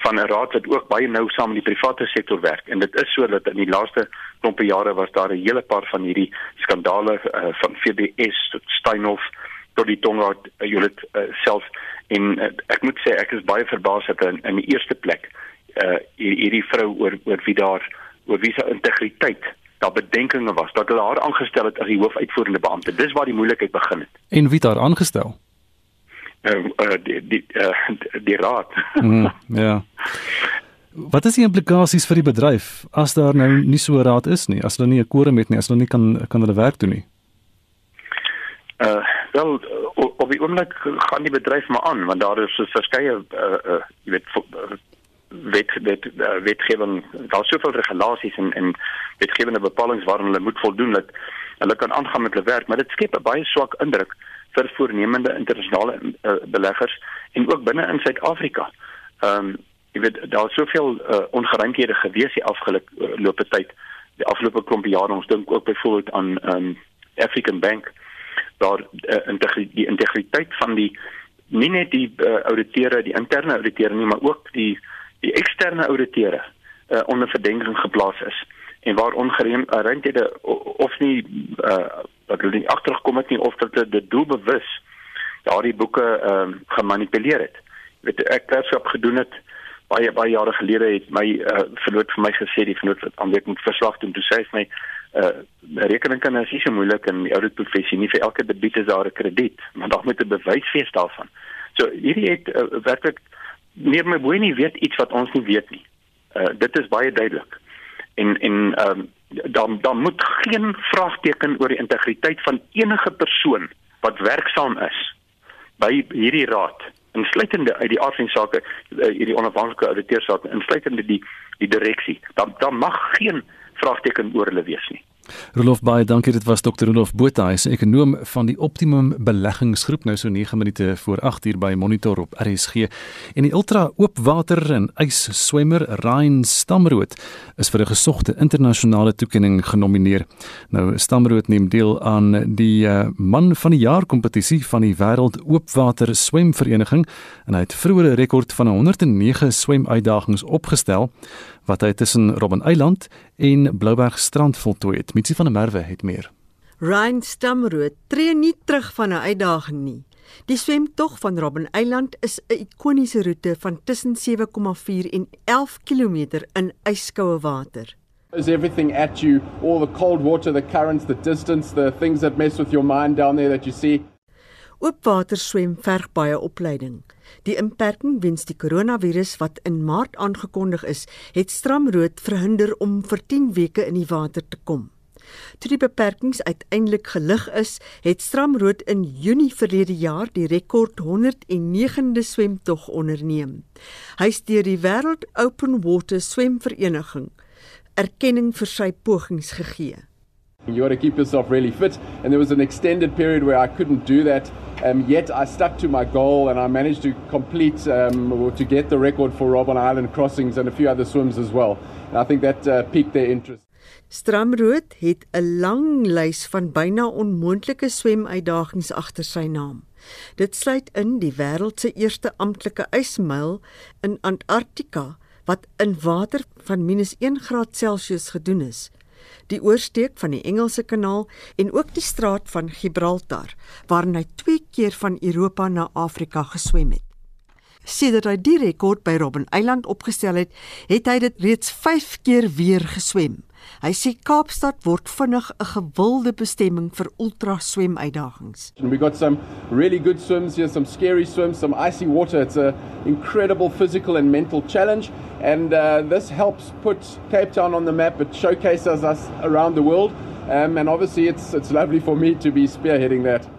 van 'n raad wat ook baie nou saam met die private sektor werk. En dit is so dat in die laaste klompe jare was daar 'n hele paar van hierdie skandale uh, van FBS tot Steinhoff tot die Tonga unit uh, self. En uh, ek moet sê ek is baie verbaas dat in, in die eerste plek uh, hierdie vrou oor oor wie daar oor wie se integriteit daar bedenkinge was dat hulle haar aangestel het as die hoofuitvoerende beampte. Dis waar die moeilikheid begin het. En wie daar aangestel uh, uh, die die uh, die raad. mm, ja. Wat is die implikasies vir die bedryf as daar nou nie so 'n raad is nie, as hulle nie 'n quorum het nie, as hulle nie kan kan hulle werk doen nie? Uh wel op die oomblik gaan die bedryf maar aan want daar is verskeie uh, uh jy weet wet wet wetgewing daar soveel regulasies en en wetgewende bepalinge waaraan hulle moet voldoen dat hulle kan aangaan met hulle werk maar dit skep 'n baie swak indruk vir voornemende internasionale uh, beleggers en ook binne in Suid-Afrika. Ehm um, jy weet daar is soveel uh, ongeruimdhede gewees die afgelope uh, tyd, die afgelope klomp jare ons dink ook byvoorbeeld aan ehm um, African Bank daar uh, die integriteit van die nie net die uh, ouditeure, die interne ouditeure nie, maar ook die die eksterne ouditeure uh, onder verdenking geplaas is en waar ongeruimdhede of nie uh, dat hulle nie agtergekom het nie of dat hulle dit doelbewus daardie boeke ehm um, gemanipuleer het. Jy weet ek self gedoen het baie baie jare gelede het my uh, verloot vir my gesê die verloot wat aan weet moet verslag doen toe sê hy my uh rekening kan as jy so moeilik in die audit professie nie vir elke debiet is daar 'n krediet maar daar moet 'n bewys wees daarvan. So hierdie het uh, werklik meer my boei nie weet iets wat ons nie weet nie. Uh dit is baie duidelik. En en ehm um, dan dan moet geen vraagteken oor die integriteit van enige persoon wat werksaam is by hierdie raad insluitende uit die afsiensake eh, hierdie onafhanklike ouditeursake insluitende die die direksie. Dan dan mag geen vraagteken oor hulle wees nie Rolof baie dankie. Dit was Dr Rolof Botha hy is ekonom van die Optimum Beleggingsgroep. Nou so 9 minute voor 8 uur by Monitor op RSG en die ultra oopwater en ys swemmer Ryan Stamrood is vir 'n gesogte internasionale toekenning genomineer. Nou Stamrood neem deel aan die uh, man van die jaar kompetisie van die wêreld oopwater swemvereniging en hy het vroeër 'n rekord van 109 swemuitdagings opgestel wat hy tussen Robben Eiland en Blouberg strand voltooi het. Mitsi van der Merwe het meer. Ryan Stamrood tree nie terug van 'n uitdaging nie. Die swemtog van Robben Eiland is 'n ikoniese roete van tussen 7,4 en 11 km in ijskoue water. Is everything at you, all the cold water, the currents, the distance, the things that mess with your mind down there that you see. Oopwater swem verg baie opleiding. Die inperking weens die koronavirus wat in Maart aangekondig is, het Stramrood verhinder om vir 10 weke in die water te kom. Toe die beperkings uiteindelik gelig is, het Stramrood in Junie verlede jaar die rekord 109de swemtog onderneem. Hy is deur die Wêreld Open Water Swemvereniging erkenning vir sy pogings gegee. You got to keep yourself really fit and there was an extended period where I couldn't do that Um, yet I stuck to my goal and I managed to complete um, to get the record for Robben Island crossings and a few other swims as well. And I think that uh, piqued their interest. Stramrood het 'n lang lys van byna onmoontlike swemuitdagings agter sy naam. Dit sluit in die wêreld se eerste amptelike ysmyl in Antarktika wat in water van -1°C gedoen is die oorsteek van die Engelse Kanaal en ook die straat van Gibraltar waarin hy twee keer van Europa na Afrika geswem het. Sedert hy die rekord by Robben Eiland opgestel het, het hy dit reeds 5 keer weer geswem. Hy sê Kaapstad word vinnig 'n gewilde bestemming vir ultra swem uitdagings. We got some really good swims here, some scary swims, some icy water. It's a incredible physical and mental challenge and uh, this helps put Cape Town on the map. It showcases us around the world. Um, and obviously it's it's lovely for me to be spearheading that.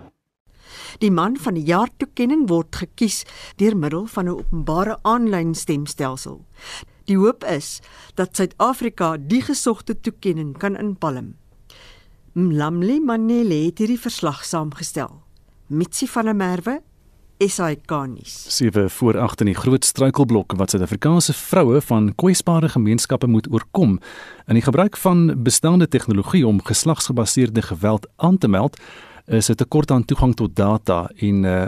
Die man van die jaar toekenning word gekies deur middel van 'n openbare aanlyn stemstelsel. Die hoop is dat Suid-Afrika die gesogte toekenning kan inpalm. Mlamli Manele het hierdie verslag saamgestel. Mitsi van der Merwe SAK nuus. Sewe voor agter in die groot struikelblok wat Suid-Afrikaanse vroue van kwesbare gemeenskappe moet oorkom in die gebruik van bestaande tegnologie om geslagsgebaseerde geweld aan te meld is 'n tekort aan toegang tot data en uh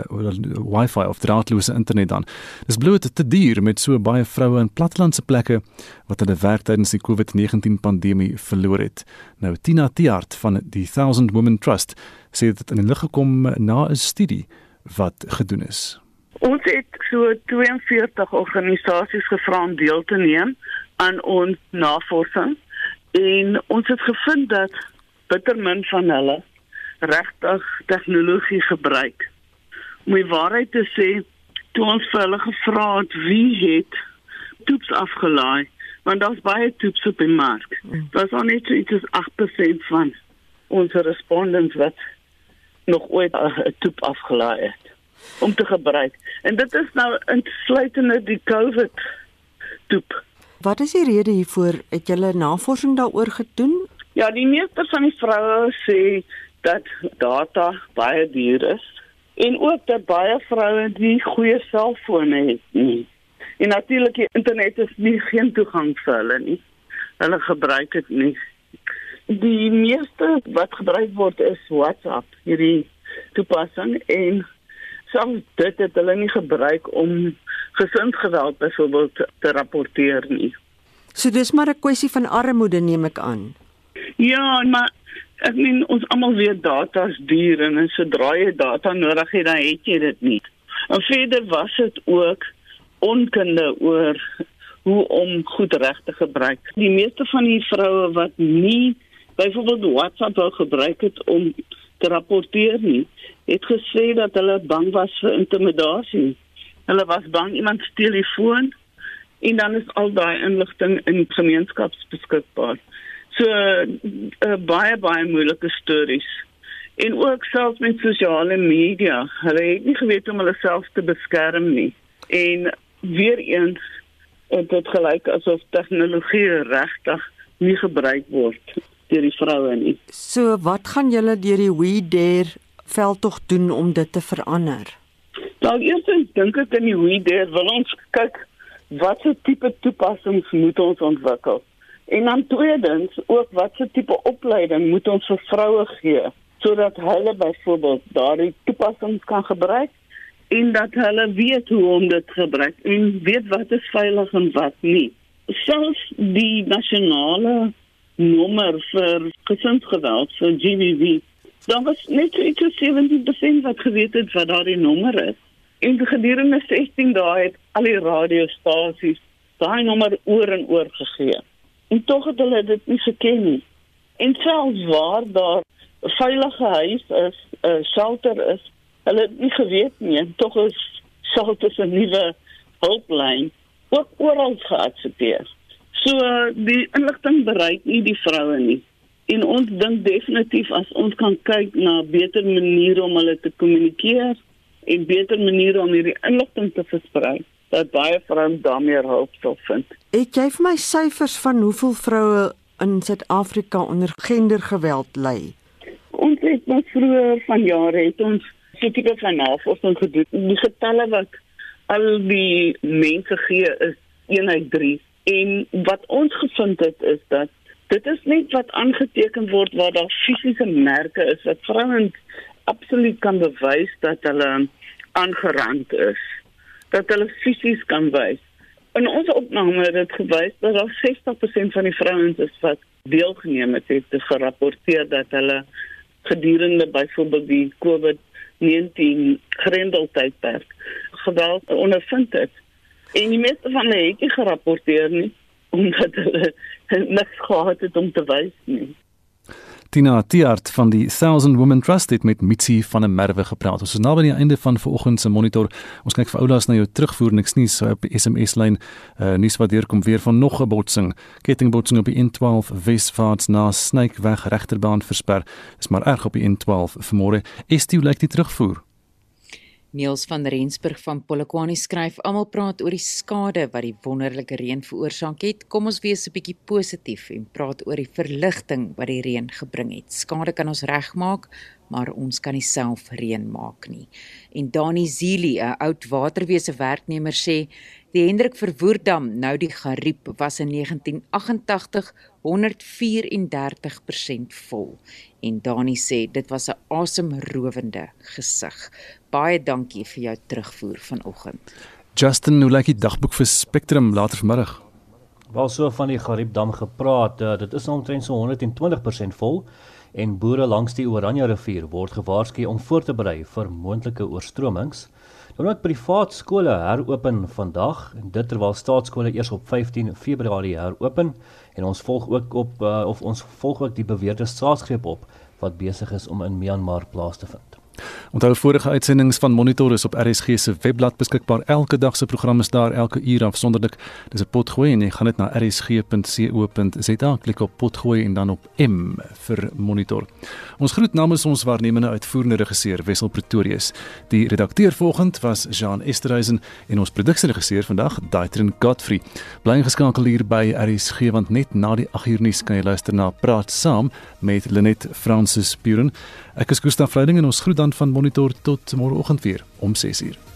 wifi of draadloose internet dan. Dis bloot te duur met so baie vroue in plattelandse plekke wat hulle werk tydens die COVID-19 pandemie verloor het. Nou Tina Tiart van die Thousand Women Trust sê dit in lig gekom na 'n studie wat gedoen is. Ons het so 42 organisasies gevra om deel te neem aan ons navorsing en ons het gevind dat bitter min van hulle regtig tegnologie gebruik. Om die waarheid te sê, toe ons vir hulle gevra het wie het toeps afgelaai, want daar's baie toeps op die mark. Daar's al net so iets as 8% van ons respondents wat nog ooit 'n toep afgelaai het om te gebruik. En dit is nou insluitende die COVID toep. Wat is die rede hiervoor? Het julle navorsing daaroor gedoen? Ja, die meeste van die vroue sê dat data baie duur is en ook dat baie vroue nie goeie selfone het nie. En natuurlik die internet is nie geen toegang vir hulle nie. Hulle gebruik dit nie. Die meeste wat gebruik word is WhatsApp, hierdie toepassing en soms dit het hulle nie gebruik om gesinsgeweld byvoorbeeld te rapporteer nie. So dis maar 'n kwessie van armoede neem ek aan. Ja, maar Ek meen ons almal weet data is duur en as jy data nodig het, dan het jy dit nie. En verder was dit ook onkunde oor hoe om goed reg te gebruik. Die meeste van die vroue wat nie byvoorbeeld WhatsApp wou gebruik het om te rapporteer nie, het gesê dat hulle bang was vir intimidasie. Hulle was bang iemand steel die foon en dan is al daai inligting in gemeenskaps beskikbaar. So uh, baie baie moeilike stories. En ook selfs met sosiale media. Hulle het nie geweet om hulle self te beskerm nie. En weer eens het dit gelyk asof tegnologie regtig nie gebruik word deur die vroue nie. So wat gaan julle deur die We Dare veldtog doen om dit te verander? Nou eerstens dink ek in die We Dare wil ons kyk watter tipe toepassings moet ons ontwikkel. En dan tweedens ook watse tipe opleiding moet ons vir vroue gee sodat hulle byvoorbeeld daardie toepassings kan gebruik en dat hulle weet hoe om dit gebruik en weet wat is veilig en wat nie. Selfs die nasionale nommer vir gesinsgeweld vir GBV, dan was net so iets 70% wat geweet het wat daardie nommer is. En gedurende 16 dae het al die radiostasies daai nommer oor en oor gegee. En tog het hulle dit nie geken nie. En selfs waar daar 'n veilige huis is, 'n shelter is, hulle het nie geweet nie en tog is shelter 'n nuwe hulplyn ook oral geaccepteer. So die inligting bereik nie die vroue nie. En ons dink definitief as ons kan kyk na beter maniere om hulle te kommunikeer en beter maniere om hierdie inligting te versprei dat baie vroue daarmee hulp sal vind. Het jy vir my syfers van hoeveel vroue in Suid-Afrika onder gendergeweld ly? Ons het mos vroeër van jare het ons tipe van navorsing gedoen. Die getalle wat al die mense gee is 1 uit 3 en wat ons gevind het is dat dit is net wat aangeteken word waar daar fisiese merke is wat vrouens absoluut kan bewys dat hulle aangerand is dat hulle fisies kan wys. In ons opname het dit gewys dat daar 60% van die vrouens is wat deelgeneem het, het gerapporteer dat hulle gedurende byvoorbeeld die COVID-19 grendeltydperk geweld ondervind het. En die meeste van hulle het nie gerapporteer nie omdat hulle niks gehad het om te wys nie. Tina Tiart van die Thousand Women Trust het met Mitsi van der Merwe gepraat. Ons is nou by die einde van vanoggend se monitor. Ons kyk vir oulaas na jou terugvoer niks nie so op SMS lyn. Uh nuus wat hier kom weer van nog 'n botsing. Kettingbotsing op die N12 Wesvaart na Snykeweg regterbaan versper. Is maar erg op die N12 vanmôre. Dit lyk die terugvoer? Niels van Rensburg van Polokwane skryf: "Almal praat oor die skade wat die wonderlike reën veroorsaak het. Kom ons wees 'n bietjie positief en praat oor die verligting wat die reën gebring het. Skade kan ons regmaak, maar ons kan nie self reën maak nie. En Dani Zili, 'n oud waterwese werknemer sê die Hendrik Verwoerdam, nou die Gariep, was in 1988 134% vol. En Dani sê dit was 'n asemrowende gesig. Baie dankie vir jou terugvoer vanoggend. Justin, hoe lyk die dagboek vir Spectrum later vanmiddag? Wel so van die Gariepdam gepraat, uh, dit is omtrent so 120% vol en boere langs die Oranje rivier word gewaarsku om voor te berei vir moontlike oorstromings. Dan ook privaat skole heropen vandag en dit terwyl staatskole eers op 15 Februarie heropen en ons volg ook op uh, of ons volg ook die beweerde staatsgreep op wat besig is om in Myanmar plaas te vind. Onthou vorige uitsendings van Monitor is op RSG se webblad beskikbaar. Elke dag se program is daar elke uur afsonderlik. Dis 'n potgooi en jy gaan net na rsg.co.za klik op potgooi en dan op M vir Monitor. Ons groet namens ons waarnemende uitvoerende regisseur Wessel Pretorius. Die redakteur vanoggend was Jean Esterhuizen en ons produksieregisseur vandag Daitrin Godfrey. Bly geskakel hier by RSG want net na die 8 uur nuus kan jy luister na Praat Saam met Lenet Francis Buren. Ek is Gustaf Vreiding en ons groet dan van Monitor tot môreoggend weer om 6:00.